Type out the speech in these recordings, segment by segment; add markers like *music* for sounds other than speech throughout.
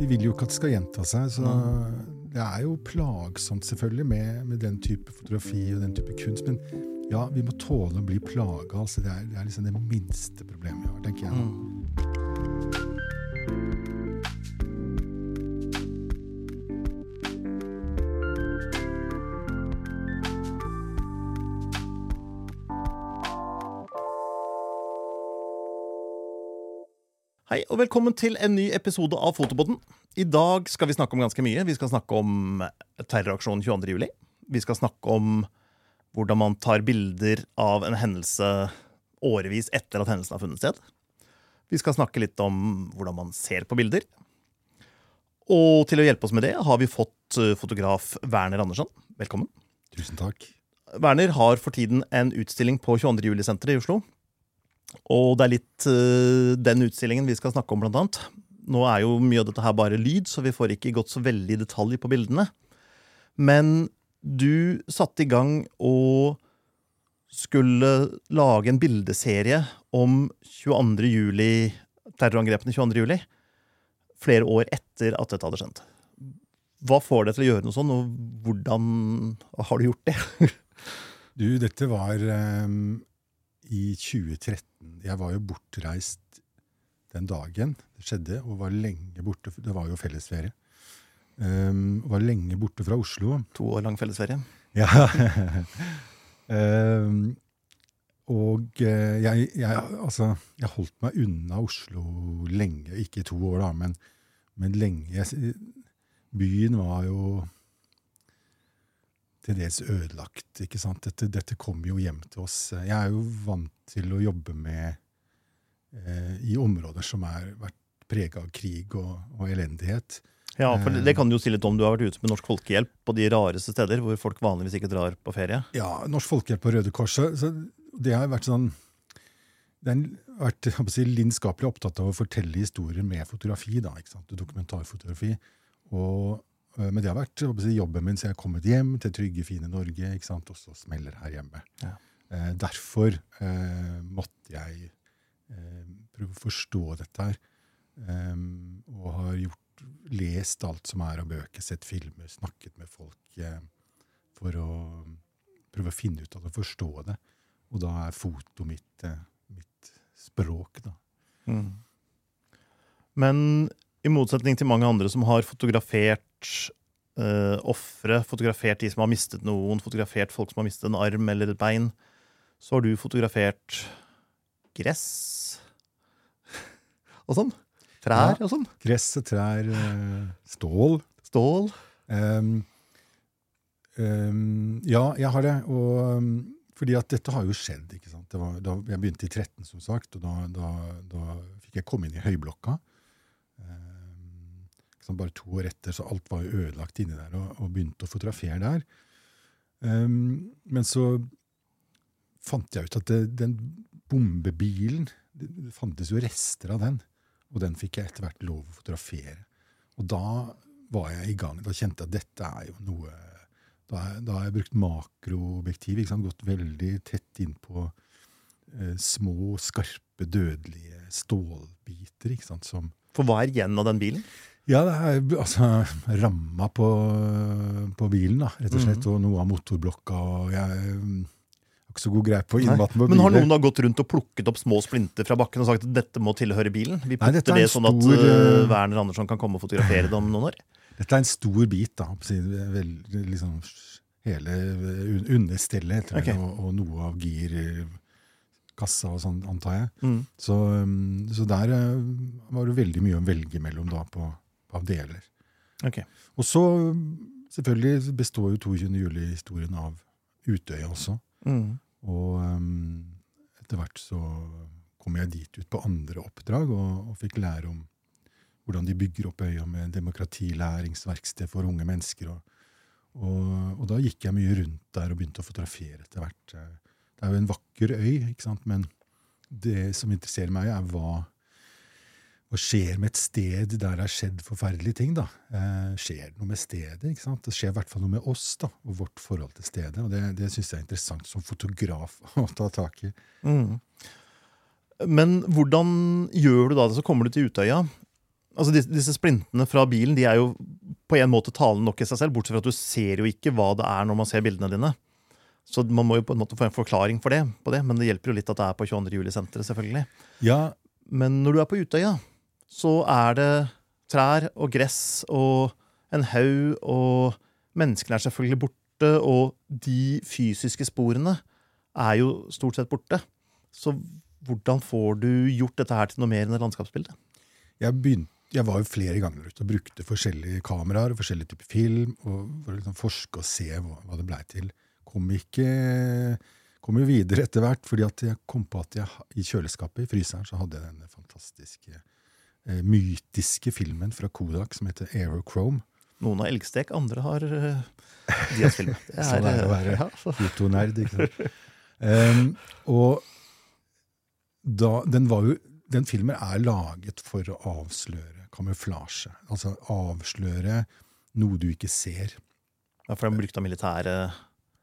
de vil jo ikke at det skal gjenta seg. Så det er jo plagsomt selvfølgelig med, med den type fotografi og den type kunst. Men ja, vi må tåle å bli plaga. Altså det, er, det er liksom det minste problemet vi har, tenker jeg. Mm. Hei, og velkommen til en ny episode av Fotopodden. I dag skal vi snakke om ganske mye. Vi skal snakke om terroraksjonen 22. juli. Vi skal snakke om hvordan man tar bilder av en hendelse årevis etter at hendelsen har funnet sted. Vi skal snakke litt om hvordan man ser på bilder. Og til å hjelpe oss med det har vi fått eh, fotograf Werner Andersson. Velkommen. Tusen takk. Werner har for tiden en utstilling på 22. juli-senteret i Oslo. Og det er litt uh, den utstillingen vi skal snakke om, blant annet. Nå er jo mye av dette her bare lyd, så vi får ikke gått så veldig i detalj på bildene. Men du satte i gang og skulle lage en bildeserie om 22. juli, terrorangrepene 22. juli, flere år etter at dette hadde skjedd. Hva får deg til å gjøre noe sånn, og hvordan har du gjort det? *laughs* Du, dette var ehm, i 2013. Jeg var jo bortreist den dagen det skjedde, og var lenge borte. Det var jo fellesferie. Um, var lenge borte fra Oslo. To år lang fellesferie. Ja. um, *laughs* og eh, jeg, jeg, altså, jeg holdt meg unna Oslo lenge. Ikke i to år, da, men, men lenge. Jeg, byen var jo til dels ødelagt. ikke sant? Dette, dette kom jo hjem til oss. Jeg er jo vant til å jobbe med eh, i områder som har vært prega av krig og, og, elendighet. Ja, for det, det kan du jo si litt om. Du har vært ute med Norsk Folkehjelp på de rareste steder hvor folk vanligvis ikke drar på ferie. Ja, Norsk Folkehjelp og Røde Kors. Så det har vært sånn det har vært si, lidenskapelig opptatt av å fortelle historier med fotografi. da, ikke sant? Dokumentarfotografi. Og Eh, men det har vært si, jobben min så jeg har kommet hjem til trygge, fine Norge. ikke sant? Og så smeller her hjemme. Ja. Eh, derfor eh, måtte jeg eh, prøve å forstå dette her. Eh, og har gjort, lest alt som er av bøker, sett filmer, snakket med folk eh, for å prøve å finne ut av det, og forstå det. Og da er foto mitt, mitt språk, da. Mm. Men i motsetning til mange andre som har fotografert uh, ofre, fotografert de som har mistet noen, fotografert folk som har mistet en arm eller et bein, så har du fotografert gress *laughs* og sånn. Trær ja, og sånn. Gress og trær. Uh, stål. Stål. Um, um, ja, jeg har det. Og um, fordi at dette har jo skjedd. ikke sant? Var, da, jeg begynte i 13, som sagt, og da, da, da fikk jeg komme inn i høyblokka liksom bare to år etter, så alt var jo ødelagt inni der, og, og begynte å fotografere der. Um, men så fant jeg ut at det, den bombebilen det, det fantes jo rester av den. Og den fikk jeg etter hvert lov å fotografere. Og da var jeg i gang. Da kjente jeg at dette er jo noe Da, da har jeg brukt makroobjektiv. Gått veldig tett inn på eh, små, skarpe, dødelige stålbiter. ikke som For hva er igjen av den bilen? Ja, det er altså ramma på, på, bilen, da, rett og slett. Mm. Og noe av motorblokka. og jeg mm, har ikke så god greie på innmaten på bilen. Men har noen da gått rundt og plukket opp små splinter fra bakken og sagt at dette må tilhøre bilen? Vi putter Nei, det sånn at uh, Werner Andersson kan komme og fotografere det om noen år? *laughs* Dette er en stor bit. da, vel, liksom, Hele understellet okay. og, og, noe av girkassa og sånn, antar jeg. Mm. Så, så, der var det veldig mye å velge mellom da på av deler. Okay. Og så selvfølgelig består jo 22. juli-historien av Utøya også. Mm. Og um, etter hvert så kom jeg dit ut på andre oppdrag og, og, fikk lære om hvordan de bygger opp øya med demokratilæringsverksted for unge mennesker. Og, og, og, da gikk jeg mye rundt der og begynte å fotografere etter hvert. Det er jo en vakker øy, ikke sant? men det som interesserer meg, er hva hva skjer med et sted der det har skjedd forferdelige ting? da? Eh, skjer det noe med stedet? ikke sant? Det skjer i hvert fall noe med oss da, og vårt forhold til stedet. og Det, det syns jeg er interessant som fotograf *laughs* å ta tak i. Mm. Men hvordan gjør du da det? Så kommer du til Utøya. altså disse, disse splintene fra bilen de er jo på en måte talende nok i seg selv, bortsett fra at du ser jo ikke hva det er når man ser bildene dine. Så man må jo på en måte få en forklaring for det, på det men det hjelper jo litt at det er på 22. juli-senteret, selvfølgelig. Ja, Men når du er på Utøya, så er det trær og gress og en haug, og menneskene er selvfølgelig borte, og de fysiske sporene er jo stort sett borte. Så hvordan får du gjort dette her til noe mer enn et landskapsbilde? jeg, begynte, jeg var jo flere ganger ute og brukte forskjellige kameraer og forskjellige typer film og for å liksom forske og se hva, hva det blei til. Kom, ikke, kom jo videre etter hvert, fordi jeg kom på at jeg, i kjøleskapet i fryseren så hadde jeg denne fantastiske, mytiske filmen fra Kodak som heter Aerochrome. Noen har elgstek, andre har uh, Dias-film. *laughs* Det Sånn er det å være fotonerd. Ja, um, og da, den, var jo, den filmen er laget for å avsløre kamuflasje. Altså avsløre noe du ikke ser. ja, for den brukte av militæret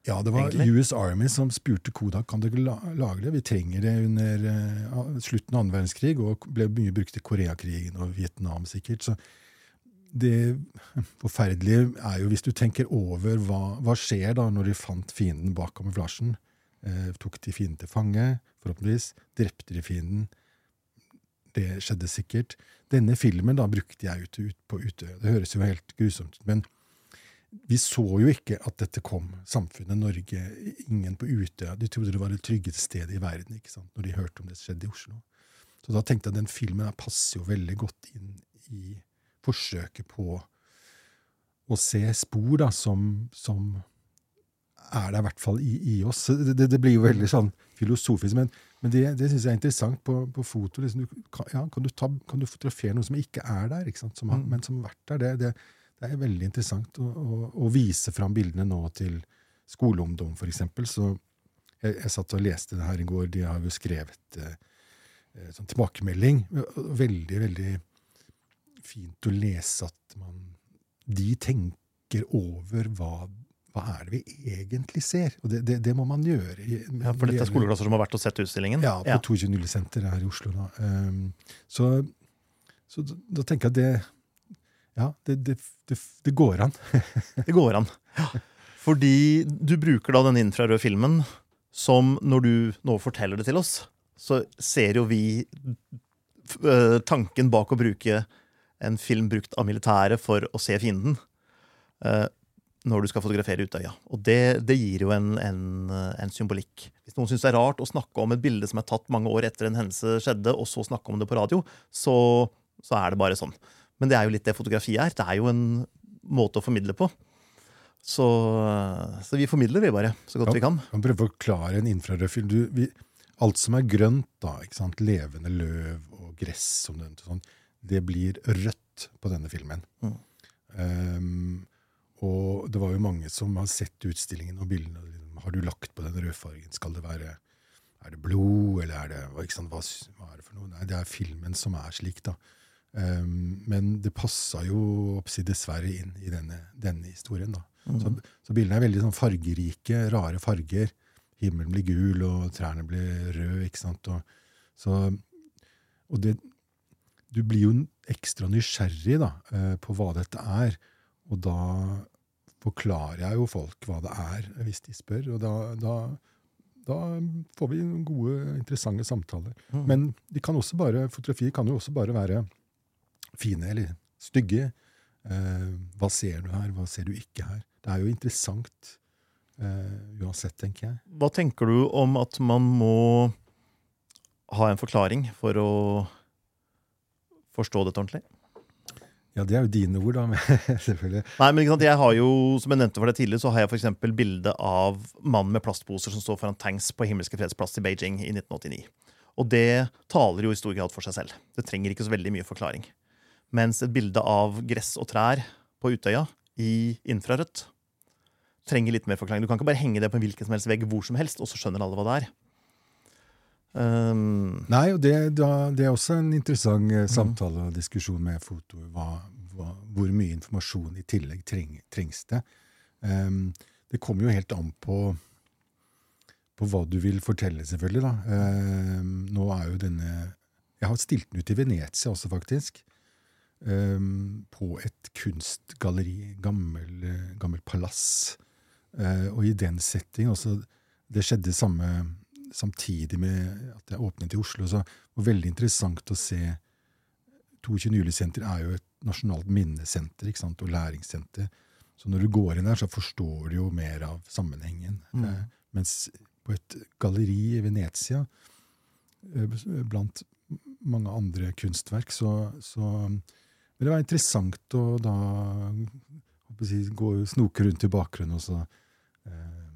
Ja, det var Egentlig. US Army som spurte Kodak kan dere lage det. Vi trenger det under eh, slutten av annen verdenskrig, og ble mye brukt i Koreakrigen og Vietnam sikkert. Så det forferdelige er jo hvis du tenker over hva, hva skjer da når de fant fienden bak kamuflasjen. Eh, tok de fienden til fange, forhåpentligvis. Drepte de fienden. Det skjedde sikkert. Denne filmen da brukte jeg ute ut på Utøya. Det høres jo helt grusomt ut. men vi så jo ikke at dette kom. Samfunnet Norge, ingen på Utøya. De trodde det var det tryggeste stedet i verden ikke sant? når de hørte om det skjedde i Oslo. Så da tenkte jeg at den filmen passer jo veldig godt inn i forsøket på å se spor da, som, som er der i hvert fall i, i oss. Det, det, blir jo veldig sånn filosofisk, men, men det, det syns jeg er interessant på, på foto. Liksom, du, kan, ja, kan, du ta, kan du fotografere noe som ikke er der, ikke sant? Som Mm. men som har vært der? Det, det, det er veldig interessant å, å, å vise fram bildene nå til skoleungdom, for eksempel. Så jeg, jeg satt og leste det her i går. De har jo skrevet eh, eh, sånn tilbakemelding. Veldig, veldig fint å lese at man De tenker over hva, hva er det vi egentlig ser. Og det, det, det må man gjøre. Ja, For dette er skoleklasser som har vært og sett utstillingen? Ja, på 22. juli-senteret her i Oslo. Da. Um, så, så da, da tenker jeg at det Ja, det, det, det, det går an. *laughs* Det går an. Ja. Fordi du bruker da den infrarøde filmen som når du nå forteller det til oss, så ser jo vi tanken bak å bruke en film brukt av militæret for å se fienden. når du skal fotografere Utøya. Og det, det gir jo en, en, en symbolikk. Hvis noen syns det er rart å snakke om et bilde som er tatt mange år etter en hendelse skjedde, og så snakke om det på radio, så, så er det bare sånn. Men det er jo litt det fotografi er. Det er jo en måte å formidle på. Så, så vi formidler vi bare så godt vi kan. Kan prøve å forklare en infrarød film. Du, vi, alt som er grønt, da, ikke sant? levende løv og gress, som det, sånn, det blir rødt på denne filmen. Mm. Um, og det var jo mange som har sett utstillingen og bildene. liksom, Har du lagt på den rødfargen? Skal det være Er det blod, eller er det hva, hva er det for noe? Nei, det er filmen som er slik, da. Um, men det passa jo dessverre inn i denne, denne historien, da. Så, så bildene er veldig sånn fargerike, rare farger. Himmelen blir gul, og trærne blir røde. ikke sant? Og, så, og det, du blir jo ekstra nysgjerrig da, eh, på hva dette er. Og da forklarer jeg jo folk hva det er, hvis de spør. Og da, da, da får vi gode, interessante samtaler. Mm. Men de kan også bare, fotografier kan jo også bare være fine eller stygge. Eh, hva ser du her, hva ser du ikke her? Det er jo interessant eh, uansett, tenker jeg. Hva tenker du om at man må ha en forklaring for å forstå dette ordentlig? Ja, det er jo dine ord, da. Men *laughs* selvfølgelig. Nei, men ikke sant, jeg har jo, Som jeg nevnte for deg tidligere, så har jeg for eksempel bilde av mannen med plastposer som står foran tanks på Himmelske freds plass i Beijing i 1989. Og det taler jo i stor grad for seg selv. Det trenger ikke så veldig mye forklaring. Mens et bilde av gress og trær på Utøya i infrarødt trenger litt mer forklaring. Du kan ikke bare henge det på en hvilken som helst vegg hvor som helst, og så skjønner alle hva det er. Um, Nei, og det, det er også en interessant eh, samtale og diskusjon med foto. Hva, hva, hvor mye informasjon i tillegg treng, trengs det? Um, det kommer jo helt an på, på hva du vil fortelle, selvfølgelig. Da. Ehm, nå er jo denne Jeg har stilt den ut i Venezia også, faktisk. Um, på et kunstgalleri, gammel, gammel palass. Uh, og i den setting også, Det skjedde samme, samtidig med at jeg åpnet i Oslo. så det var veldig interessant å se 22. juli-senter er jo et nasjonalt minnesenter ikke sant, og læringssenter. Så når du går inn der, så forstår du jo mer av sammenhengen. Mm. Eh, mens på et galleri i Venezia, eh, blant mange andre kunstverk, så, så vil det var interessant å da si, gå snoke rundt i bakgrunnen og så eh,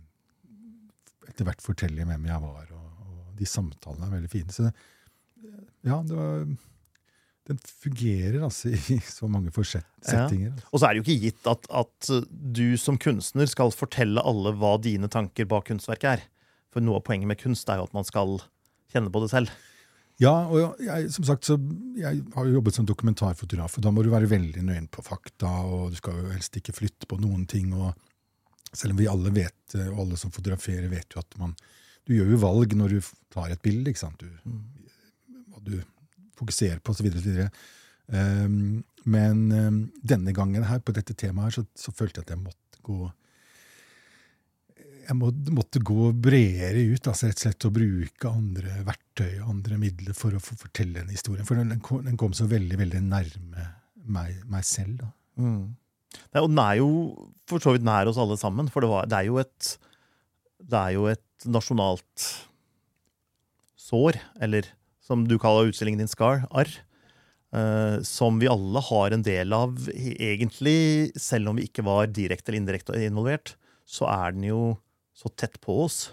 etter hvert fortelle hvem jeg var. Og, og de samtalene er veldig fine. Så ja, det var den fungerer altså *laughs* i så mange settinger. Ja. Og så er det jo ikke gitt at, at, du som kunstner skal fortelle alle hva dine tanker bak kunstverket er. For noe av poenget med kunst er jo at man skal kjenne på det selv. Ja, og jeg, som sagt, så jeg har jo jobbet som dokumentarfotograf, og da må du være veldig nøyen på fakta, og du skal jo helst ikke flytte på noen ting. og Selv om vi alle vet, og alle som fotograferer, vet jo at man Du gjør jo valg når du tar et bilde. ikke sant? Du, hva du fokuserer på, osv. Um, men um, denne gangen her, på dette temaet, her, så, så, følte jeg at jeg måtte gå jeg må, måtte gå bredere ut, altså rett og slett å bruke andre verktøy og andre midler for å fortelle en historie. For den kom, den kom så veldig veldig nærme meg, meg selv. da. Mm. Ja, og den er jo for så vidt nær oss alle sammen, for det, var, det, er, jo et, det er jo et nasjonalt sår, eller som du kaller utstillingen din Scar, arr. Uh, som vi alle har en del av, egentlig, selv om vi ikke var direkte eller indirekte involvert, så er den jo så tett på oss.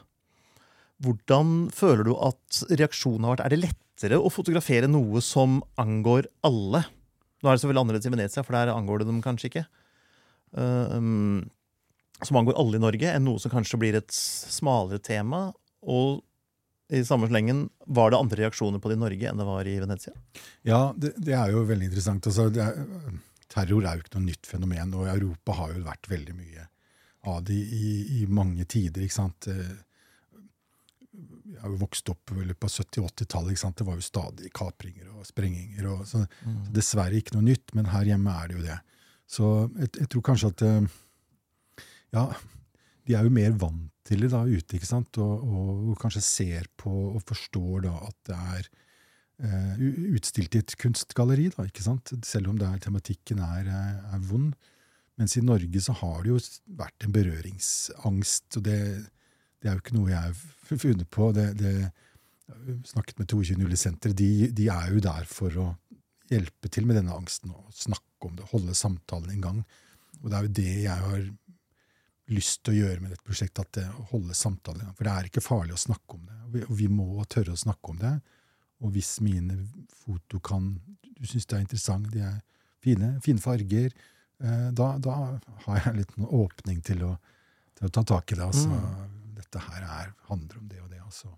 Hvordan føler du at reaksjonen har vært? Er det lettere å fotografere noe som angår alle? Nå er det selvfølgelig annerledes i Venezia, for der angår det dem kanskje ikke. Uh, som angår alle i Norge, enn noe som kanskje blir et smalere tema, og i samme slengen, var det andre reaksjoner på det i Norge enn det var i Venezia? Ja, det, det er jo veldig interessant. Altså, er, terror er jo ikke noe nytt fenomen, og Europa har jo vært veldig mye av det i, i mange tider. ikke sant? Eh, jeg har jo vokst opp på 70- 80-tallet. Det var jo stadig kapringer og sprenginger. Og, så, mm. Dessverre ikke noe nytt, men her hjemme er det jo det. Så jeg, jeg tror kanskje at eh, Ja, de er jo mer vant til det da ute, ikke sant? Og, og, og kanskje ser på og forstår da at det er uh, utstilt i et kunstgalleri, da, ikke sant? Selv om er, tematikken er, er, vond. Mens i Norge så har det jo vært en berøringsangst, og det, det er jo ikke noe jeg har funnet på. Det, det, snakket med 22. juli-senteret. De, de, er jo der for å hjelpe til med denne angsten og snakke om det, holde samtalen i gang. Og det er jo det jeg har lyst til å gjøre med dette prosjektet, at det holde samtalen i gang. For det er ikke farlig å snakke om det. Og vi, og vi må tørre å snakke om det. Og hvis mine foto kan Du syns det er interessant, de er fine, fine farger, da, da, har jeg litt noen åpning til å, til å, ta tak i det. Altså, mm. Dette her er, handler om det og det, og så,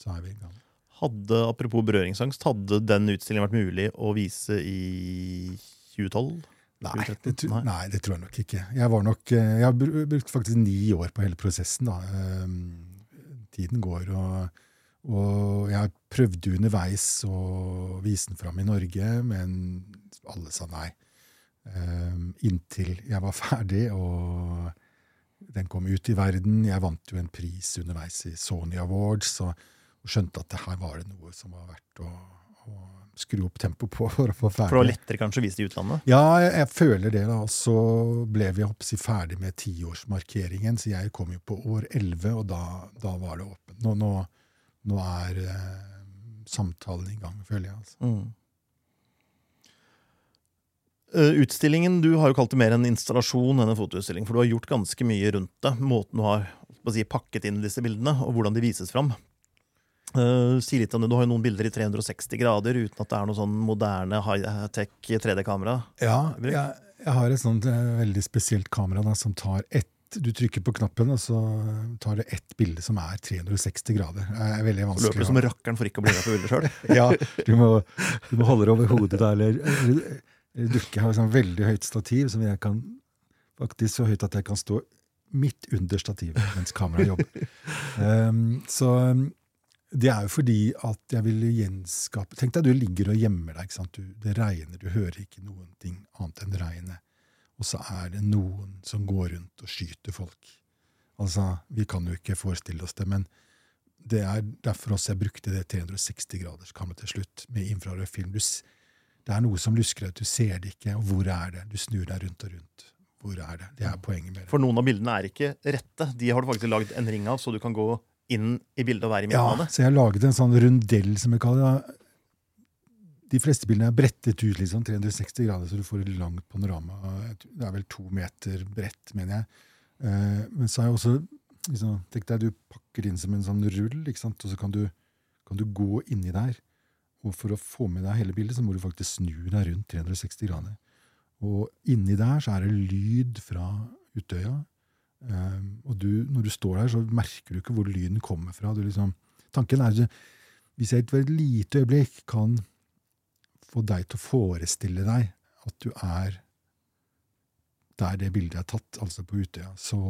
så er vi i gang. Hadde, apropos berøringsangst, hadde den utstillingen vært mulig å vise i 2012? Nei det, nei, det, tror jeg nok ikke. Jeg, var nok, eh, jeg har brukt faktisk ni år på hele prosessen. Da. Ehm, tiden går, og, og jeg prøvde underveis å vise den fram i Norge, men alle sa nei. Ehm, inntil jeg var ferdig, og den kom ut i verden. Jeg vant jo en pris underveis i Sony Awards, og, skjønte at det her var det noe som var verdt å, å skru opp tempoet på for å få ferdig. For det var lettere kanskje å vise det i utlandet? Ja, jeg, jeg føler det. da. Så ble vi si, ferdig med tiårsmarkeringen, så jeg kom jo på år 11, og da, da var det åpent. Nå, nå, nå er eh, samtalen i gang, føler jeg. altså. Mm. Uh, utstillingen, Du har jo kalt det mer en installasjon enn en fotoutstilling, for du har gjort ganske mye rundt det. Måten du har si, pakket inn disse bildene, og hvordan de vises fram. Uh, si litt om det. Du har jo noen bilder i 360 grader uten at det er noe sånn moderne high-tech 3D-kamera. Ja, jeg, jeg, har et sånt uh, veldig spesielt kamera da, som tar ett Du trykker på knappen, og så tar det ett bilde som er 360 grader. Det er veldig vanskelig. Du løper som rakkeren for ikke å bli med på bildet sjøl. *laughs* ja, du må, du må, holde det over hodet da, eller dukke. Jeg har sånn veldig høyt stativ som jeg kan faktisk så høyt at jeg kan stå midt under stativet mens kameraet jobber. Um, *laughs* så Det er jo fordi at jeg ville gjenskape Tenk deg du ligger og gjemmer deg. ikke sant? Du, det regner, du hører ikke noen ting annet enn regnet. Og så er det noen som går rundt og skyter folk. Altså, Vi kan jo ikke forestille oss det, men det er derfor også jeg brukte det 360-graderskameraet til slutt, med infrarød film. Du, det er noe som lusker deg ut, du ser det ikke. Og hvor er det? Du snur deg rundt og rundt. Hvor er det? Det er poenget med det. For noen av bildene er ikke rette. De har du faktisk lagd en ring av, så du kan gå inn i bildet og være i midten ja, av det. Så jeg har laget en sånn rundell, som jeg kaller det. De fleste bildene er brettet ut liksom 360 grader, så du får et langt panorama. Det er vel to meter bredt, mener jeg. Eh, men så har jeg også liksom, Tenk deg du pakker inn som en sånn rull, og så kan du, kan du gå inni der. Og for å få med deg hele bildet, så må du faktisk snu deg rundt 360 grader. Og inni der så er det lyd fra Utøya. Um, og du, når du står der, så merker du ikke hvor lyden kommer fra. Liksom, tanken er at hvis jeg et lite øyeblikk kan få deg til å forestille deg at du er der det bildet er tatt, altså på Utøya, så,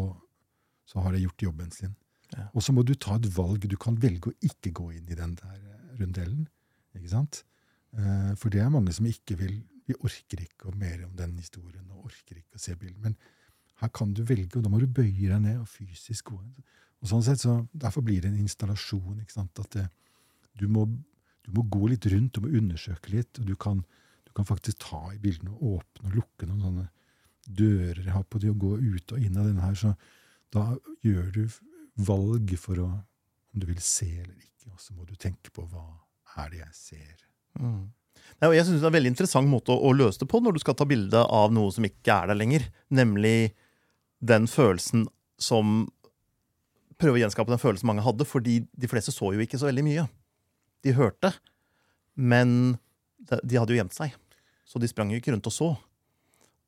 så har det gjort jobben sin. Ja. Og så må du ta et valg. Du kan velge å ikke gå inn i den der rundellen. Ikke sant? Uh, for det er mange som ikke vil vi orker ikke mer om den historien og orker ikke å se bildet. Men her kan du velge, og da må du bøye deg ned og fysisk gå. Og sånn sett, så Derfor blir det en installasjon. ikke sant? At det, du, må, du, må, gå litt rundt, du må undersøke litt. og du kan, du kan faktisk ta i bildene og åpne og lukke noen sånne dører jeg har på det å gå ut og inn av denne her. Så da gjør du valg for å, om du vil se eller ikke. Og så må du tenke på hva er det jeg ser. Mm. Jeg synes Det er en veldig interessant måte å, å, løse det på når du skal ta bilde av noe som ikke er der lenger. Nemlig den følelsen som Prøve å gjenskape den følelsen mange hadde, fordi de fleste så jo ikke så veldig mye. De hørte, men de hadde jo gjemt seg. Så de sprang jo ikke rundt og så.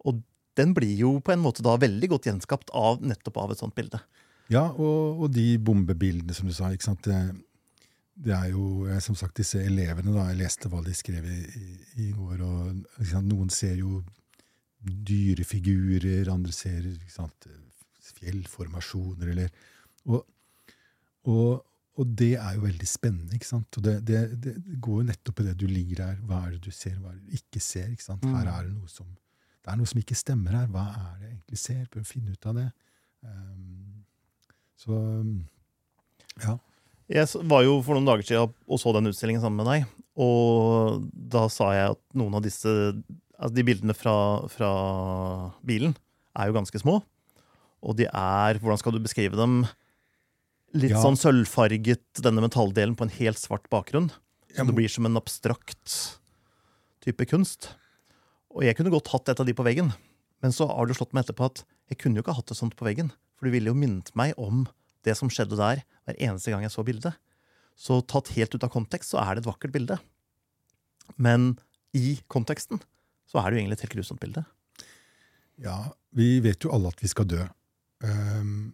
Og den blir jo på en måte da veldig godt gjenskapt av nettopp av et sånt bilde. Ja, og, og de bombebildene, som du sa. ikke sant? Det, er jo eh, som sagt disse elevene. da, Jeg leste hva de skrev i, i, går. og sant, Noen ser jo dyrefigurer, andre ser sant, fjellformasjoner. eller, og, og, og, det er jo veldig spennende. ikke sant? Og det, det, det, går jo nettopp i det du ligger her. Hva er det du ser, hva er det du ikke ser? ikke sant? Her mm. er det noe som det er noe som ikke stemmer her. Hva er det jeg egentlig ser? Prøv å finne ut av det. Um, så ja. Jeg var jo for noen dager siden og så den utstillingen sammen med deg. Og da sa jeg at noen av disse altså de bildene fra, fra, bilen er jo ganske små. Og de er Hvordan skal du beskrive dem? Litt ja. sånn sølvfarget, denne metalldelen på en helt svart bakgrunn. Så det blir som en abstrakt type kunst. Og jeg kunne godt hatt et av de på veggen, men så har du slått meg etterpå at jeg kunne jo ikke hatt det sånt på veggen. For du ville jo minnet meg om det som skjedde der, hver eneste gang jeg så bildet. Så tatt helt ut av kontekst så er det et vakkert bilde. Men i konteksten så er det jo egentlig et helt grusomt bilde. Ja, vi vet jo alle at vi skal dø. Um,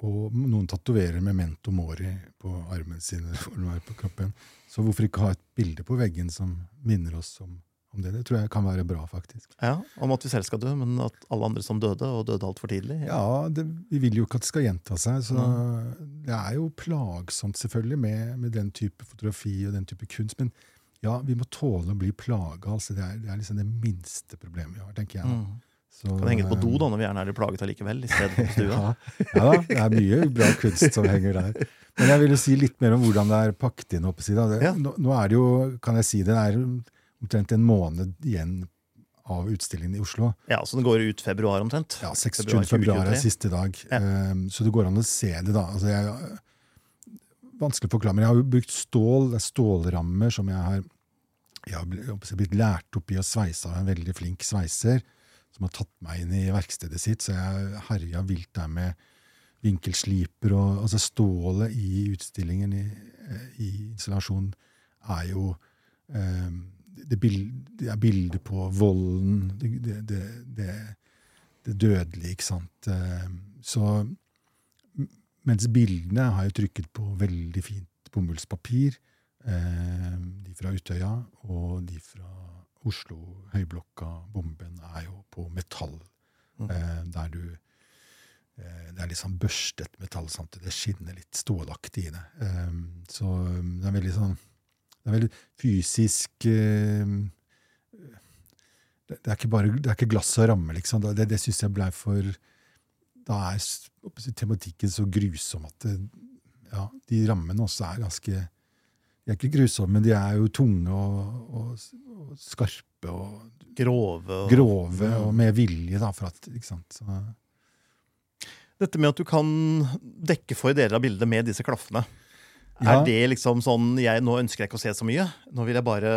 og noen tatoverer memento mori på armen sin *laughs* på kroppen. Så hvorfor ikke ha et bilde på veggen som minner oss om om det. Det tror jeg kan være bra, faktisk. Ja, Om at vi selv skal dø, men at alle andre som døde, og døde altfor tidlig? Ja, ja det, vi vil jo ikke at det skal gjenta seg. Så mm. det er jo plagsomt, selvfølgelig, med, med, den type fotografi og den type kunst. Men ja, vi må tåle å bli plaga. Altså, det, er, det er liksom det minste problemet vi har, tenker jeg. Mm. Så, kan henge på do da, når vi gjerne er plaget allikevel, i stedet for stua. *laughs* ja, ja, det er mye bra kunst som henger der. Men jeg vil jo si litt mer om hvordan det er pakket inn. oppe ja. nå, nå, er det jo, kan jeg si, det er omtrent en måned igjen av utstillingen i Oslo. Ja, Så den går ut februar omtrent? Ja, 26. februar, er siste dag. Ja. Um, så det går an å se det, da. Altså, jeg, vanskelig å forklare, men jeg har jo brukt stål, det er stålrammer som jeg har jeg har blitt lært opp i å sveise av en veldig flink sveiser som har tatt meg inn i verkstedet sitt, så jeg herja vilt der med vinkelsliper og altså Stålet i utstillingen, i, i installasjonen, er jo um, det, bild, er bilder på volden, det, det, det, det dødelige, ikke sant. Eh, så mens bildene har jeg trykket på veldig fint bomullspapir, eh, de fra Utøya og de fra Oslo, Høyblokka, bomben, er jo på metall. Mm. Eh, der du eh, det er sånn børstet metall samtidig. Det skinner litt stålaktig i det. Um, så um, det er veldig sånn Det er veldig fysisk det, det, er ikke bare det er ikke glass og ramme, liksom. Det, det syns jeg blei for Da er tematikken så grusom at det, ja, de rammene også er ganske De er ikke grusomme, men de er jo tunge og, og, og skarpe og Grove. Og, grove og med vilje, da, for at Ikke sant. Så. Dette med at du kan dekke for deler av bildet med disse klaffene. Er det liksom sånn jeg, Nå ønsker jeg ikke å se så mye. Nå vil jeg bare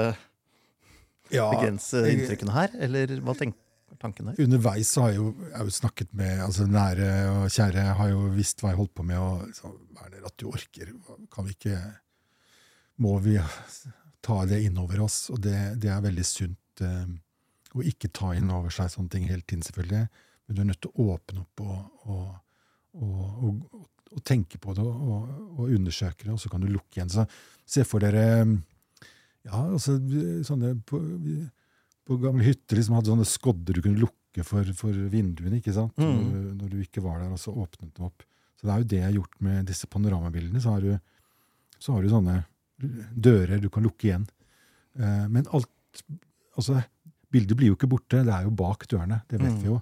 ja, begrense inntrykkene her? Eller hva tenker? Underveis har jeg jo, jeg har jo snakket med altså nære og kjære har jo visst hva jeg holdt på med. og liksom, Hva er at du orker? Kan vi ikke Må vi ta det innover oss? Og det, det er veldig sunt eh, å ikke ta inn over seg sånne ting hele tiden, selvfølgelig. Men du er nødt til å åpne opp og, og, og, og tenke på det og, undersøke det, og så kan du lukke igjen. Så se for dere ja, altså sånne på, på gamle hytter liksom hadde sånne skodder du kunne lukke for, for vinduene ikke sant? Mm. Når, når, du ikke var der, og så åpnet dem opp. Så det er jo det jeg har gjort med disse panoramabildene. Så har du, så har du sånne dører du kan lukke igjen. Eh, men alt Altså, bildet blir jo ikke borte. Det er jo bak dørene. Det vet mm. vi jo.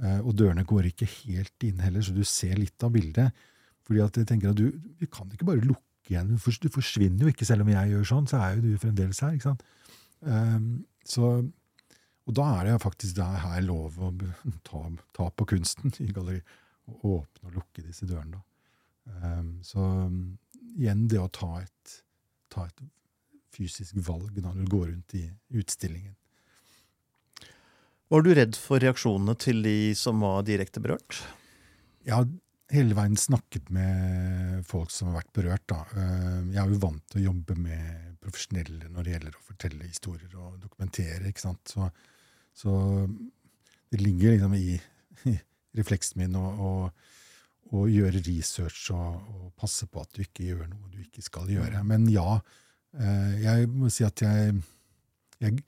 Eh, og dørene går ikke helt inn heller, så du ser litt av bildet. Fordi at jeg tenker at du, Vi kan ikke bare lukke igjen. Du forsvinner jo ikke, selv om jeg gjør sånn. Så er jo du fremdeles her. ikke sant? Um, så, og da er det faktisk det her lov å *laughs* ta, ta, på kunsten i galleri. Og åpne og lukke disse dørene. Um, så um, igjen det å ta et, ta et fysisk valg når du går rundt i utstillingen. Var du redd for reaksjonene til de som var direkte berørt? Ja, hele veien snakket med folk som har vært berørt. Da. Eh, jeg er jo vant til å jobbe med profesjonelle når det gjelder å fortelle historier og dokumentere. ikke sant? Så, så det ligger liksom i, i refleksen min å, å, gjøre research og, og, passe på at du ikke gjør noe du ikke skal gjøre. Mm. Men ja, eh, jeg må si at jeg, jeg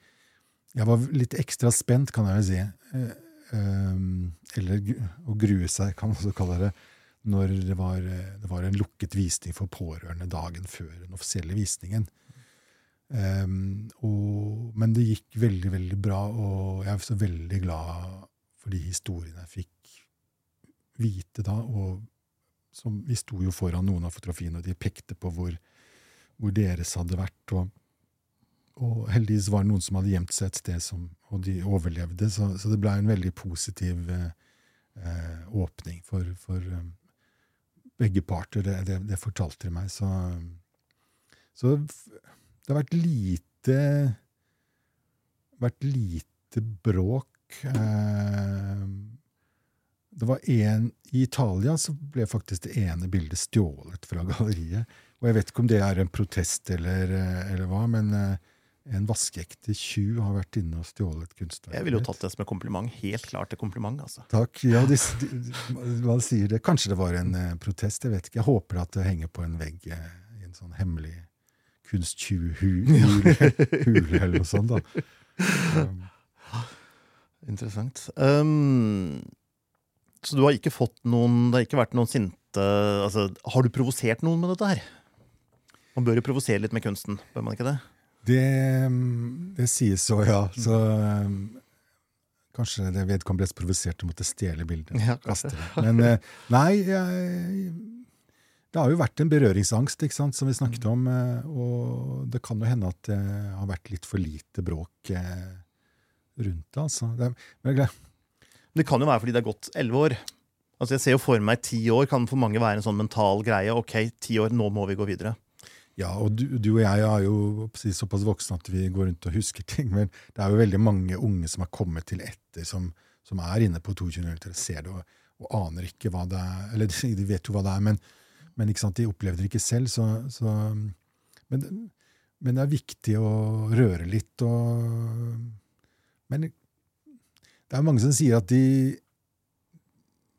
jeg var litt ekstra spent, kan jeg jo si. Eh, eller å grue seg, kan man også kalle det. Når det var, det var, en lukket visning for pårørende dagen før den offisielle visningen. Um, og, men det gikk veldig, veldig bra, og jeg er så veldig glad for de historiene jeg fikk vite da. Og som, vi sto jo foran noen av fotografiene, og de pekte på hvor, hvor deres hadde vært. og og heldigvis var det noen som hadde gjemt seg et sted, som, og de overlevde. Så, så det ble en veldig positiv eh, eh åpning for, for um, begge parter. Det, det, det, fortalte de meg. Så, så det har vært lite vært lite bråk. Eh, det var en, I Italia så ble faktisk det ene bildet stjålet fra galleriet. Og jeg vet ikke om det er en protest eller, eh, eller hva, men eh, en vaskeekte tjuv har vært inne og stjålet kunstverket. Jeg ville jo tatt det som et kompliment. Helt klart et kompliment. altså. Takk. Ja, de, de, man sier det. Kanskje det var en eh, protest. Jeg vet ikke. Jeg håper at det henger på en vegg eh, i en sånn hemmelig kunsttjuvhule eller noe sånt. da. *laughs* Um. Interessant. Um, så du har ikke fått noen Det har ikke vært noen sinte altså, Har du provosert noen med dette her? Man bør jo provosere litt med kunsten, bør man ikke det? Det, det sies så, ja. Så um, kanskje det vedkommende ble provosert og måtte stjele bildet. Ja, Men uh, nei, jeg, det har jo vært en berøringsangst ikke sant, som vi snakket om. Uh, og det kan jo hende at det har vært litt for lite bråk uh, rundt det. altså. Det, men det kan jo være fordi det er gått elleve år. Altså Jeg ser jo for meg ti år kan for mange være en sånn mental greie. Ok, ti år, nå må vi gå videre. Ja, og du, du, og jeg er jo såpass voksne at vi går rundt og husker ting. Men det er jo veldig mange unge som har kommet til etter, som, som er inne på 22. og ser det og, og, aner ikke hva det er. Eller *laughs* de vet jo hva det er, men, men de opplevde det ikke selv. Så, så men, men, det er viktig å røre litt. Og, men det er mange som sier at de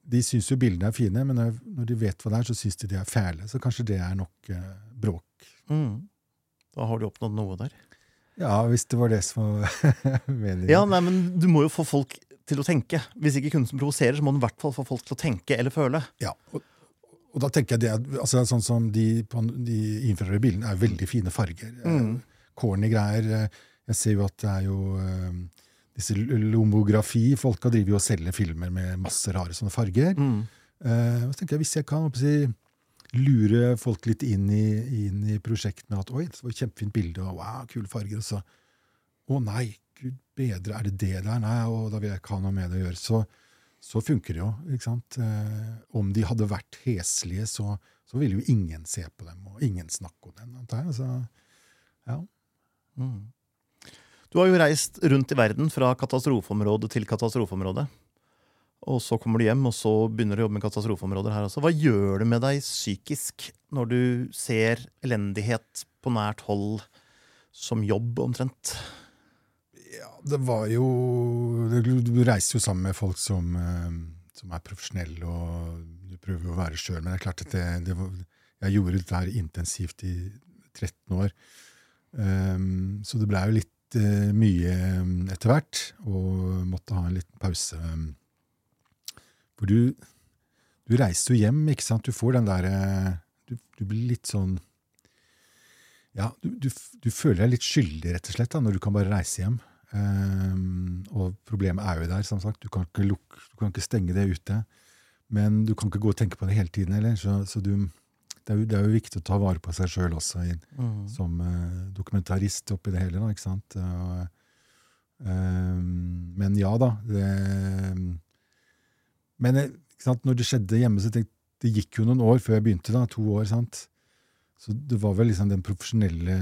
de syns jo bildene er fine, men når de vet hva det er, så syns de de er fæle. Så kanskje det er nok uh, bråk Mm. Da har du oppnådd noe der. Ja, hvis det var det som var *laughs* meningen. Ja, nei, men Du må jo få folk til å tenke. Hvis ikke kunsten provoserer, så må den i hvert fall få folk til å tenke eller føle. Ja, og, og da tenker jeg det, at- altså, Sånn som de, på de infrarøde bildene er veldig fine farger. Mm. Corny greier. eh, Jeg ser jo at det er jo eh, disse lomografi-folka driver jo og selger filmer med masse rare sånne farger. Mm. og så tenker jeg, Hvis jeg kan si, lure folk litt inn i, inn i prosjektet med at oi, det var et kjempefint bilde, og wow, kule farger, og så å nei, gud bedre, er det det der? Nei, og da vil jeg ikke ha noe med det å gjøre. Så, så funker det jo. ikke sant? Eh, om de hadde vært heslige, så, så ville jo ingen se på dem, og ingen snakke om dem. antar jeg. Så, ja. Du har jo reist rundt i verden fra katastrofeområde til katastrofeområde. Og så kommer du hjem, og så begynner du å jobbe med katastrofeområder her også. Hva gjør det med deg psykisk når du ser elendighet på nært hold som jobb, omtrent? ja, det var jo Du reiser jo sammen med folk som, eh, som er profesjonelle, og du prøver å være sjøl. Men det er klart at det, det var, jeg gjorde dette her intensivt i 13 år. Um, så det blei jo litt uh, mye um, etter hvert, og måtte ha en liten pause. Um, for du, du reiser jo hjem, ikke sant? Du får den derre du, du blir litt sånn Ja, du, du, du føler deg litt skyldig, rett og slett, da, når du kan bare reise hjem. Um, og problemet er jo der, som sagt. Du kan lukke, du kan ikke stenge det ute. Men du kan ikke gå og tenke på det hele tiden heller. Så, så du, det, er jo, det er jo viktig å ta vare på seg sjøl også, i, som uh, dokumentarist oppi det hele. Da, ikke sant? Og, um, men ja da. Det, men eh, sant, når det skjedde hjemme, så tenkte det gikk jo noen år før jeg begynte. da, To år. sant? Så det var vel liksom den profesjonelle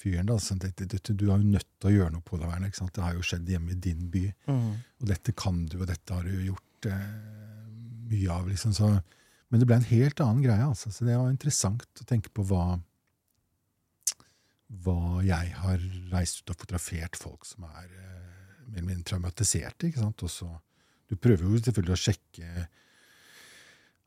fyren da, som tenkte du, du er jo nødt til å gjøre noe på det. Werner, ikke sant? Det har jo skjedd hjemme i din by, og dette kan du, og dette har du gjort eh, mye av. liksom, så... Men det ble en helt annen greie. altså, så Det var interessant å tenke på hva hva jeg har reist ut og fotografert folk som er eh, mer eller mindre traumatiserte. ikke sant? Og så, du prøver jo selvfølgelig å sjekke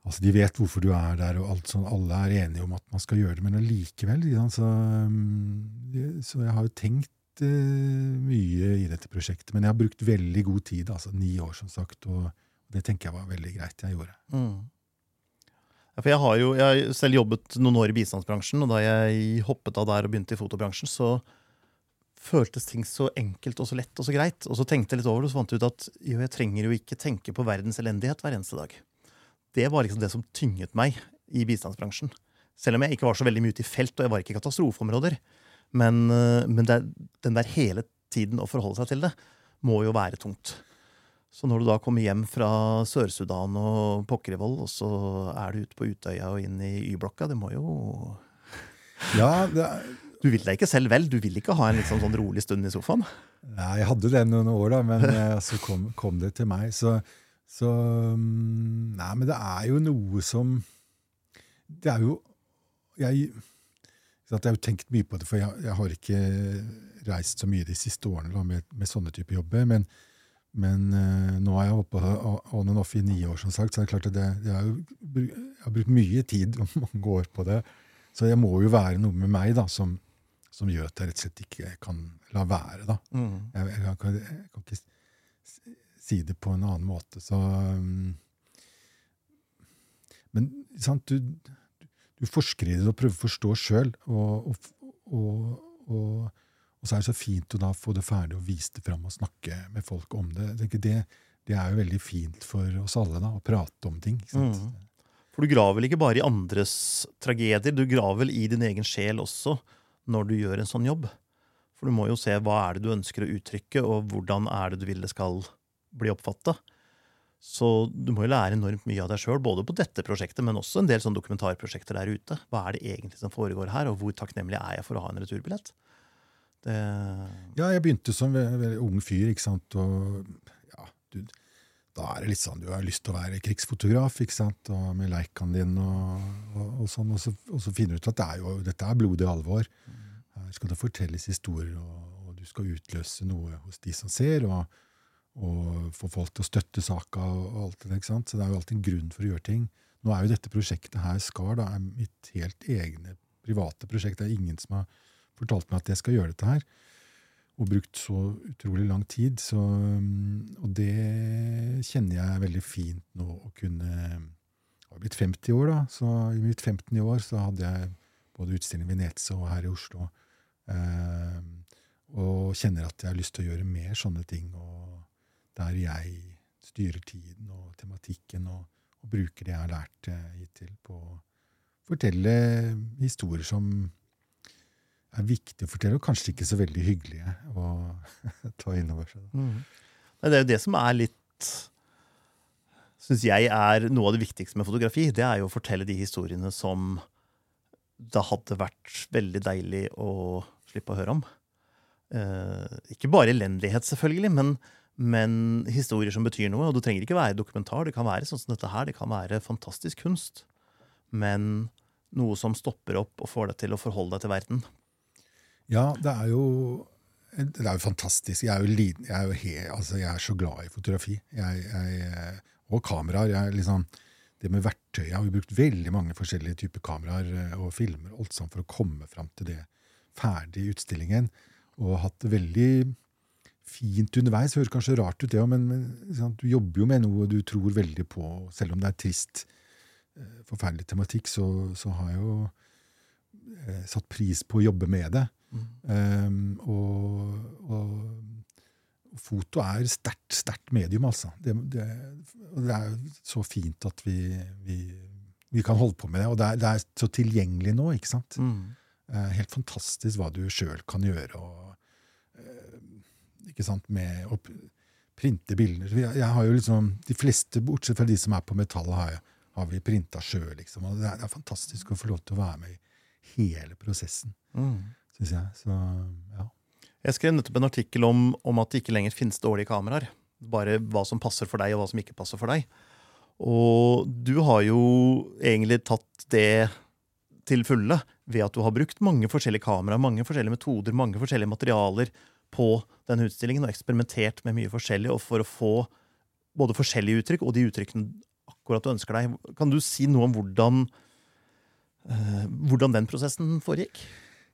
altså De vet hvorfor du er der, og alt sånn, alle er enige om at man skal gjøre det, men allikevel ikke? Så, mm, jeg har jo tenkt uh, mye i dette prosjektet. Men jeg har brukt veldig god tid, altså ni år, som sagt, og det tenker jeg var veldig greit jeg gjorde. Ja, for jeg har jo jeg har selv jobbet noen år i bistandsbransjen, og da jeg hoppet av der og begynte i fotobransjen, så føltes ting så enkelt og så lett og så greit. Og så tenkte jeg litt over det, og så fant jeg ut at jo, jeg trenger jo ikke tenke på verdens elendighet hver eneste dag. Det var liksom det som tynget meg i bistandsbransjen. Selv om jeg ikke var så veldig mye ute i felt, og jeg var ikke i katastrofeområder. Men, eh, men det, den der hele tiden å forholde seg til det må jo være tungt. Så når du da kommer hjem fra Sør-Sudan og Pokkervoll, og så er du ute på Utøya og inn i Y-blokka, det må jo Ja, det er, Du vil deg ikke selv vel? Du vil ikke ha en liksom sånn, rolig stund i sofaen? Nei, jeg hadde det noen år, da, men eh, *laughs* så kom, kom det til meg. Så, så mm, Nei, men det er jo noe som Det er jo Jeg, jeg har jo tenkt mye på det, for jeg, jeg har ikke reist så mye de siste årene da, med, med sånne typer jobber. Men, men eh, nå har jeg oppe on and off i ni år, som sagt, så det er klart at det, det er jo, jeg har brukt mye tid og mange år på det. Så det må jo være noe med meg da, som, som gjør at jeg rett og slett ikke kan la være. da. Jeg, jeg, kan, jeg kan ikke si det på en annen måte, så um, Men sant, du, du i det og prøver å forstå sjøl, og, og, og, og, så er det så fint å da få det ferdig og vise det fram og snakke med folk om det. Det, det er jo veldig fint for oss alle da, å prate om ting. ikke sant? For du graver vel ikke bare i andres tragedier, du graver vel i din egen sjel også når du gjør en sånn jobb. For du må jo se hva er det du ønsker å uttrykke, og hvordan er det du vil det skal bli oppfatta. Så du må jo lære enormt mye av deg sjøl, både på dette prosjektet, men også en del sånn dokumentarprosjekter der ute. Hva er det egentlig som foregår her, og hvor takknemlig er jeg for å ha en returbillett? Det Ja, jeg begynte som veldig, ung fyr, ikke sant, og ja, du, da er det litt sånn, du har lyst til å være krigsfotograf, ikke sant, og med leikaen din og, og, og sånn, og så, og så finner du ut at det er jo, dette er blodig alvor. Her skal det fortelles historier, og, du skal utløse noe hos de som ser, og, få folk til å støtte saka og, og alt det, ikke sant, så det er jo alltid en grunn for å gjøre ting. Nå er jo dette prosjektet her, Skar, da, er mitt helt egne private prosjekt, det er ingen som har fortalt meg at jeg skal gjøre dette her. Og brukt så utrolig lang tid. Så, mm, og det kjenner jeg veldig fint nå å kunne Jeg har blitt 50 år, da, så i mitt 15. år så hadde jeg både utstilling i Venezia og her i Oslo. Eh, og kjenner at jeg har lyst til å gjøre mer sånne ting. Og der jeg styrer tiden og tematikken og, og bruker det jeg har lært eh, hittil på å fortelle historier som er viktige å fortelle, og kanskje ikke så veldig hyggelige å *laughs* ta inn over seg. Mm. Det er jo det som er litt Syns jeg er noe av det viktigste med fotografi. Det er jo å fortelle de historiene som det hadde vært veldig deilig å slippe å høre om. Eh, ikke bare elendighet, selvfølgelig, men, men, historier som betyr noe. Og det trenger ikke være dokumentar. Det kan være sånn som dette her. Det kan være fantastisk kunst. Men noe som stopper opp og får deg til å forholde deg til verden. Ja, det er jo, det er jo fantastisk. Jeg er jo, liten, jeg er, jo he, altså jeg er så glad i fotografi. Jeg, jeg, og kameraer. Liksom, det med verktøy Jeg har jo brukt veldig mange forskjellige typer kameraer eh, og filmer alt sammen for å komme fram til det ferdige utstillingen. Og hatt det veldig fint underveis. Høres kanskje rart ut, det òg, men, men du jobber jo med noe du tror veldig på. Selv om det er trist, eh, forferdelig tematikk, så, så har jeg jo eh, satt pris på å jobbe med det. Um, og, og, foto er sterkt, sterkt medium, altså. Det, det, det, er så fint at vi, vi, vi, kan holde på med det. Og det er, det er så tilgjengelig nå, ikke sant? Mm. Uh, helt fantastisk hva du sjøl kan gjøre. og uh, ikke sant, med å printe bilder. Jeg, jeg, har jo liksom, De fleste, bortsett fra de som er på metall, har, har vi printa sjøl. Liksom. Og det er, det er, fantastisk å få lov til å være med i hele prosessen. Mm syns jeg. Så, ja. Jeg skrev nettopp en artikkel om, om, at det ikke lenger finnes dårlige kameraer. Bare hva som passer for deg, og hva som ikke passer for deg. Og du har jo egentlig tatt det til fulle ved at du har brukt mange forskjellige kameraer, mange forskjellige metoder, mange forskjellige materialer på denne utstillingen og eksperimentert med mye forskjellig og for å få både forskjellige uttrykk og de uttrykkene akkurat du ønsker deg. Kan du si noe om hvordan, hvordan den prosessen foregikk?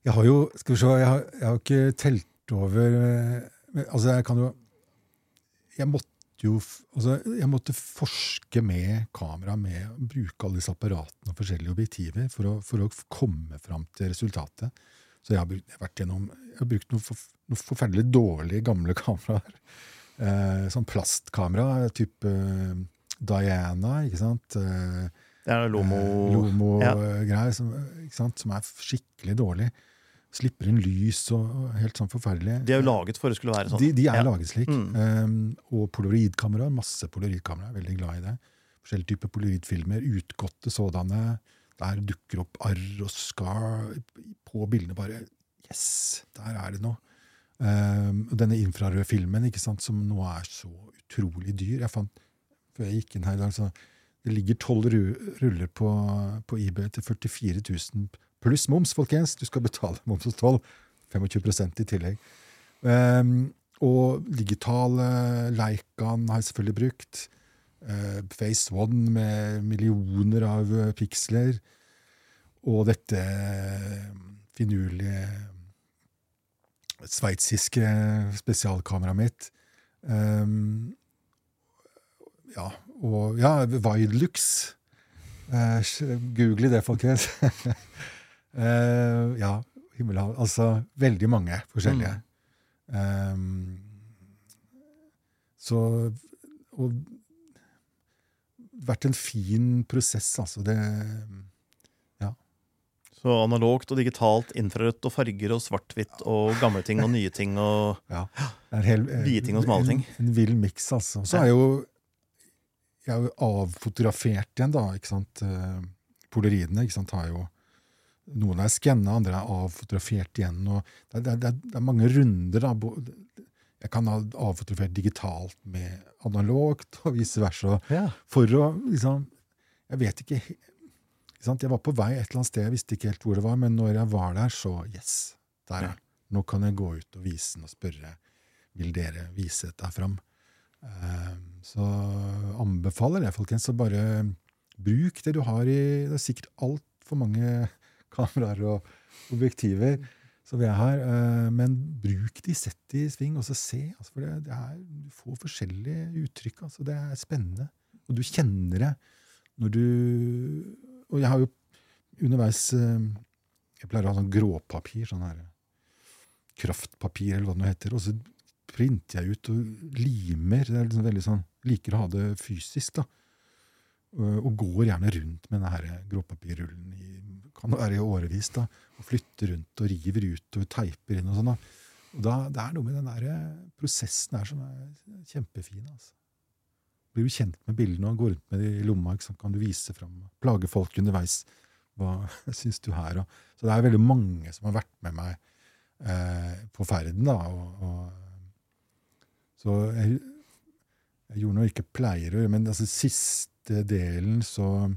Jeg har jo Skal vi se, jeg har, jeg har ikke telt over eh, Altså, jeg kan jo Jeg måtte jo altså, jeg måtte forske med kamera, med å bruke alle disse apparatene og forskjellige objektiver for å, for å komme fram til resultatet. Så jeg har, brukt, jeg har vært gjennom, jeg har brukt noen, for, noen forferdelig dårlige, gamle *laughs* kameraer. Eh, sånn plastkamera, type uh, Diana, ikke sant. Eh, det er Lomo-greier, Lomo ja. som, som, er skikkelig dårlig slipper inn lys og helt sånn forferdelig. De er jo laget for å skulle være sånn. De, de er ja. laget slik. Mm. Um, og polaroidkameraer. Masse polaroidkameraer. Veldig glad i det. Forskjellige typer polaroidfilmer. Utgåtte sådanne. Der dukker opp arr og skar på bildene. Bare Yes! Der er det noe. Um, og denne infrarøde filmen, ikke sant, som nå er så utrolig dyr. Jeg fant, før jeg gikk inn her i dag, så det ligger tolv ruller på, på eBay til 44 000 Pluss moms, folkens. Du skal betale *laughs* moms og toll. 25 i tillegg. Um, og digitale Leicaen har jeg selvfølgelig brukt. Uh, Face One med millioner av uh, piksler. Og dette uh, finurlige sveitsiske spesialkameraet mitt. Um, ja, og ja, Widelux. Eh, Google det, folkens. *laughs* eh, ja, himmelhav. Altså veldig mange forskjellige. Mm. Um, så Og vært en fin prosess, altså. Det Ja. Så analogt og digitalt, infrarødt og farger og svart-hvitt og gamle ting og nye ting og ja. Hel, Vide ting og smale ting. En, en vill miks, altså. Så er jo jeg har jo avfotografert igjen, da. ikke sant? Poleridene, ikke sant, har jo noen er skanna, andre er avfotografert igjen. og det, det, det, det, er mange runder. da. Jeg kan ha avfotografert digitalt med analogt, og vice versa. Ja. For å liksom Jeg vet ikke, ikke sant? Jeg var på vei et eller annet sted, jeg visste ikke helt hvor det var, men når jeg var der, så yes, der er Nå kan jeg gå ut og vise den og spørre vil dere vise dette fram. Um, så anbefaler jeg, folkens, å bare bruk det du har i Det er sikkert altfor mange *laughs* kameraer og objektiver. som vi er her. Eh, men bruk de, sett de i sving, og så se. Altså, for det, det er, du får forskjellige uttrykk. Altså, det er spennende. Og du kjenner det når du Og jeg har jo underveis eh, Jeg pleier å ha sånn gråpapir. sånn her kraftpapir, eller hva det nå heter. Og så printer jeg ut og limer. Er liksom veldig sånn, Liker å ha det fysisk. da. Og går gjerne rundt med denne gråpapirrullen i kan være i årevis. da, Og flytter rundt og river ut og teiper inn. og sånn da. Og da, Det er noe med den der prosessen her som er kjempefin. altså. Blir du kjent med bildene og går rundt med dem i lomma, så kan du vise fram. Plage folk underveis. Hva *laughs* syns du her? Så det er veldig mange som har vært med meg eh, på ferden. da, og, og, Så jeg, jeg gjorde jeg ikke pleier å gjøre, men altså siste delen, så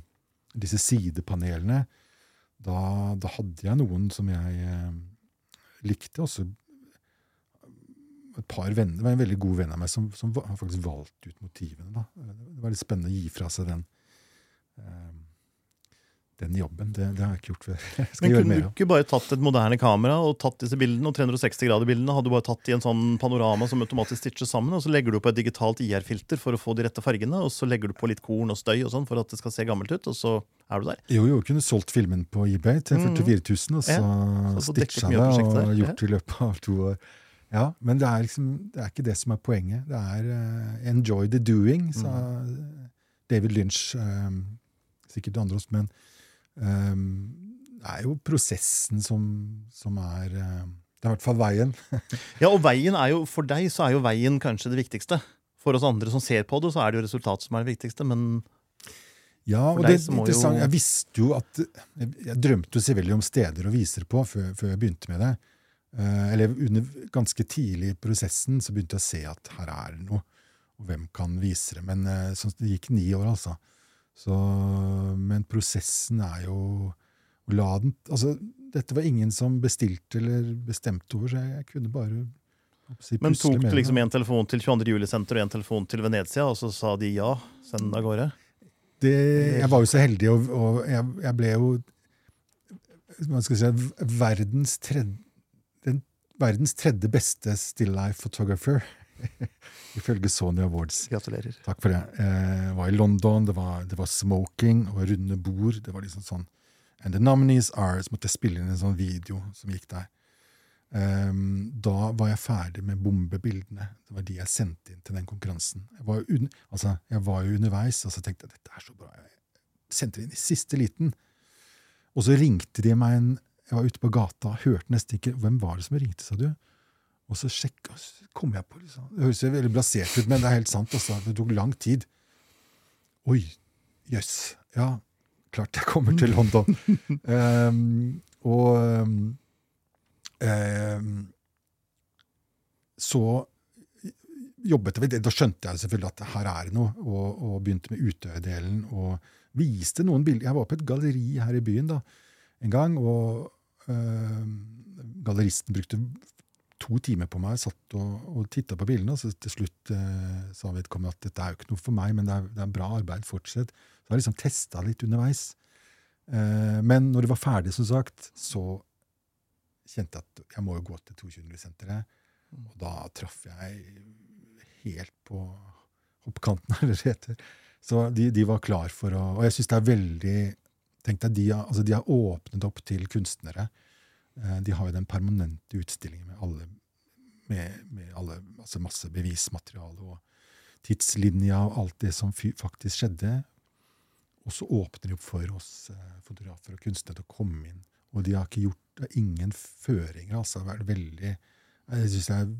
Disse sidepanelene, da, da hadde jeg noen som jeg eh, likte. Også et par venner, det var en veldig god venn av meg som, som faktisk valgte ut motivene. Da. Det var litt spennende å gi fra seg den. Eh, den jobben. Det, det, har jeg ikke gjort før. *laughs* Men kunne du ikke bare tatt et moderne kamera og tatt disse bildene, og 360-grader-bildene hadde du bare tatt i en sånn panorama som automatisk stitcher sammen, og så legger du på et digitalt IR-filter for å få de rette fargene, og så legger du på litt korn og støy og sånn for at det skal se gammelt ut, og så er du der. Jo, jo, kunne solgt filmen på eBay til 44 000, mm. og så, ja, så stitcha det og gjort det i løpet av to år. Ja, men det er, liksom, det er ikke det som er poenget. Det er uh, 'enjoy the doing', sa mm. David Lynch. Um, sikkert andre også, men det er jo prosessen som, som er eh, Det er i hvert fall veien. *laughs* ja, og veien er jo, For deg så er jo veien kanskje det viktigste. For oss andre som ser på det, så er det jo resultatet som er det viktigste. men... Ja, og det er interessant, Jeg visste jo at Jeg, jeg drømte jo selvfølgelig om steder å vise det på før, før jeg begynte med det. Uh, eller under, ganske tidlig i prosessen så begynte jeg å se at her er det noe. Og hvem kan vise det? Men uh, så, det gikk ni år, altså. Så, men prosessen er jo å la den altså, Dette var ingen som bestilte eller bestemte over, så jeg, jeg kunne bare si, Men tok du liksom en telefon til 22. juli-senter og en telefon til Venezia, og så sa de ja? Send den av gårde? Det, jeg var jo så heldig, og, og jeg, jeg, ble jo hva skal si, verdens tredje, den, verdens tredje beste still life photographer. *laughs* Ifølge Sony Awards. Gratulerer. Takk for det. Jeg eh, var i London, det var, det var, smoking og runde bord. Det var liksom sånn And the nominees are Så måtte jeg spille inn en sånn video som gikk der. Um, da var jeg ferdig med bombebildene. Det var de jeg sendte inn til den konkurransen. Jeg var, un, altså, jeg var jo underveis og så tenkte jeg dette er så bra. Jeg sendte det inn i siste liten. Og så ringte de meg en Jeg var ute på gata, hørte nesten ikke Hvem var det som ringte, sa du? Og så sjekk, så kom jeg på liksom. Det høres veldig blasert ut, men det er helt sant. Også. Det tok lang tid. Oi, jøss. Yes. Ja, klart jeg kommer til London. um, *laughs* og um, så jobbet vi. Da skjønte jeg selvfølgelig at her er det noe, og, og begynte med Utøya-delen. Og viste noen bilder. Jeg var på et galleri her i byen da, en gang, og øh, galleristen brukte to timer på meg, satt og, og titta på bildene, og så til slutt eh, sa vedkommende at dette er jo ikke noe for meg, men det er, det er bra arbeid, fortsett. Så jeg har liksom testa litt underveis. Eh, men når det var ferdig, som sagt, så kjente jeg at jeg må jo gå til 22-senteret. Mm. Og da traff jeg helt på hoppkanten, *laughs* eller det heter. Så de, de, var klar for å Og jeg syns det er veldig Tenk deg, de, altså de har åpnet opp til kunstnere de har jo den permanente utstillingen med alle, med, med alle altså masse bevismateriale og tidslinja og alt det som faktisk skjedde. Og så åpner de opp for oss eh, fotografer og kunstnere til å komme inn. Og de har ikke gjort ingen føringer. altså det er veldig, Jeg syns det er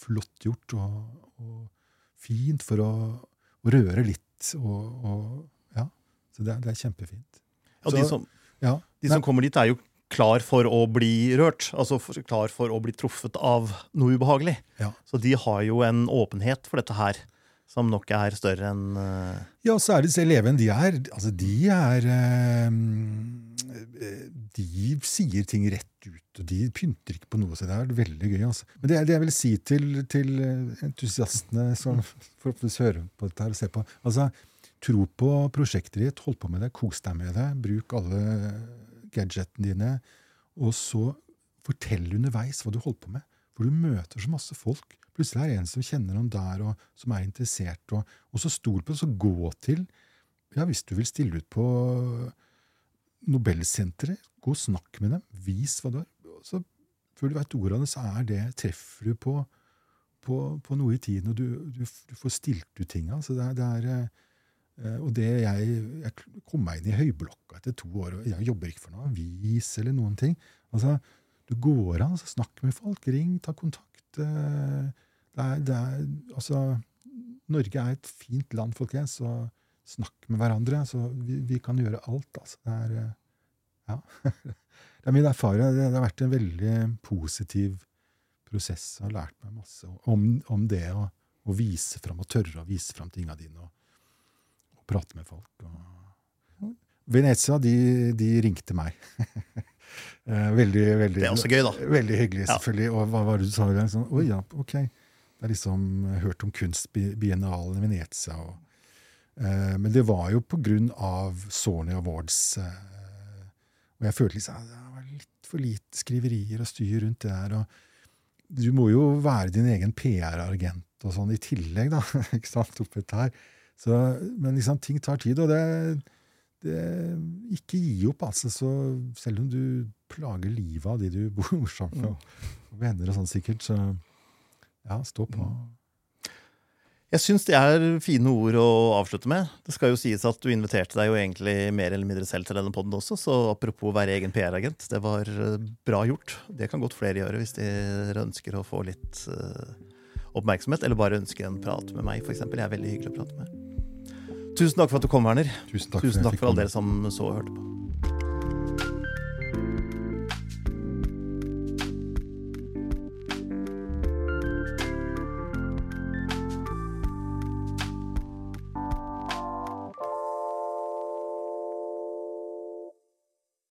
flott gjort og, og fint for å, å røre litt. Og, og, ja, Så det, det er kjempefint. Ja, de som, ja, de som kommer dit, er jo klar for å bli rørt. Altså klar for å bli truffet av noe ubehagelig. Ja. Så de har jo en åpenhet for dette her som nok er større enn uh... Ja, så er det disse elevene. De er Altså, de er uh, De sier ting rett ut, og de pynter ikke på noe. Så det er veldig gøy. altså. Men det, det jeg vil si til, til entusiastene som *laughs* forhåpentligvis hører på dette her og ser på altså, Tro på prosjektet ditt, hold på med det, kos deg med det. Bruk alle gadgetene dine. Og så fortelle underveis hva du holder på med. For du møter så masse folk. Plutselig er det en som kjenner noen der, og som er interessert. Og, og så stol på det, så gå til Ja, hvis du vil stille ut på Nobelsenteret, gå og snakk med dem. Vis hva du har. Så før du veit ordet av det, så er det, treffer du på, på, på noe i tiden, og du, du, du får stilt ut tinga. Så det er, det er eh, og det jeg, jeg kom meg inn i høyblokka etter to år, og jeg jobber ikke for noe avis eller noen ting. Altså, Du går an, altså, snakk med folk, ring, ta kontakt. eh, Det er, det er, altså, Norge er et fint land, folkens, og snakk med hverandre. Så vi, vi kan gjøre alt. Altså. Det er eh, Ja. *laughs* Det er min erfaring. Det, har vært en veldig positiv prosess. Jeg har lært meg masse om, om det å, vise fram, og tørre å vise fram tinga dine, og, prate med folk. Og... Venezia, de, de ringte meg. *laughs* veldig, veldig, det er også gøy, da. Veldig hyggelig, selvfølgelig. Ja. Og hva var det du sa? Sånn, Oi, ja, ok. Det er liksom hørt om kunstbiennalen i Venezia. Og, eh, men det var jo på grunn av Sony Awards. Eh, og jeg følte liksom det var litt for lite skriverier og styr rundt det der. og Du må jo være din egen PR-agent og sånn i tillegg, da. *laughs* ikke sant, oppi her. Så, men liksom, ting tar tid, og det, det Ikke gi opp, altså. Så selv om du plager livet av de du *laughs* bor sammen med, og venner og sånn sikkert, så ja, stå på. Jeg syns det er fine ord å avslutte med. Det skal jo sies at du inviterte deg jo egentlig mer eller mindre selv til denne poden også, så apropos å være egen PR-agent, det var eh, bra gjort. Det kan godt flere gjøre hvis de ønsker å få litt uh, oppmerksomhet, eller bare ønsker en prat med meg, f.eks. Jeg er veldig hyggelig å prate med. Tusen takk for at du kom, Werner. Tusen takk Tusen for, for alle dere som så og hørte på.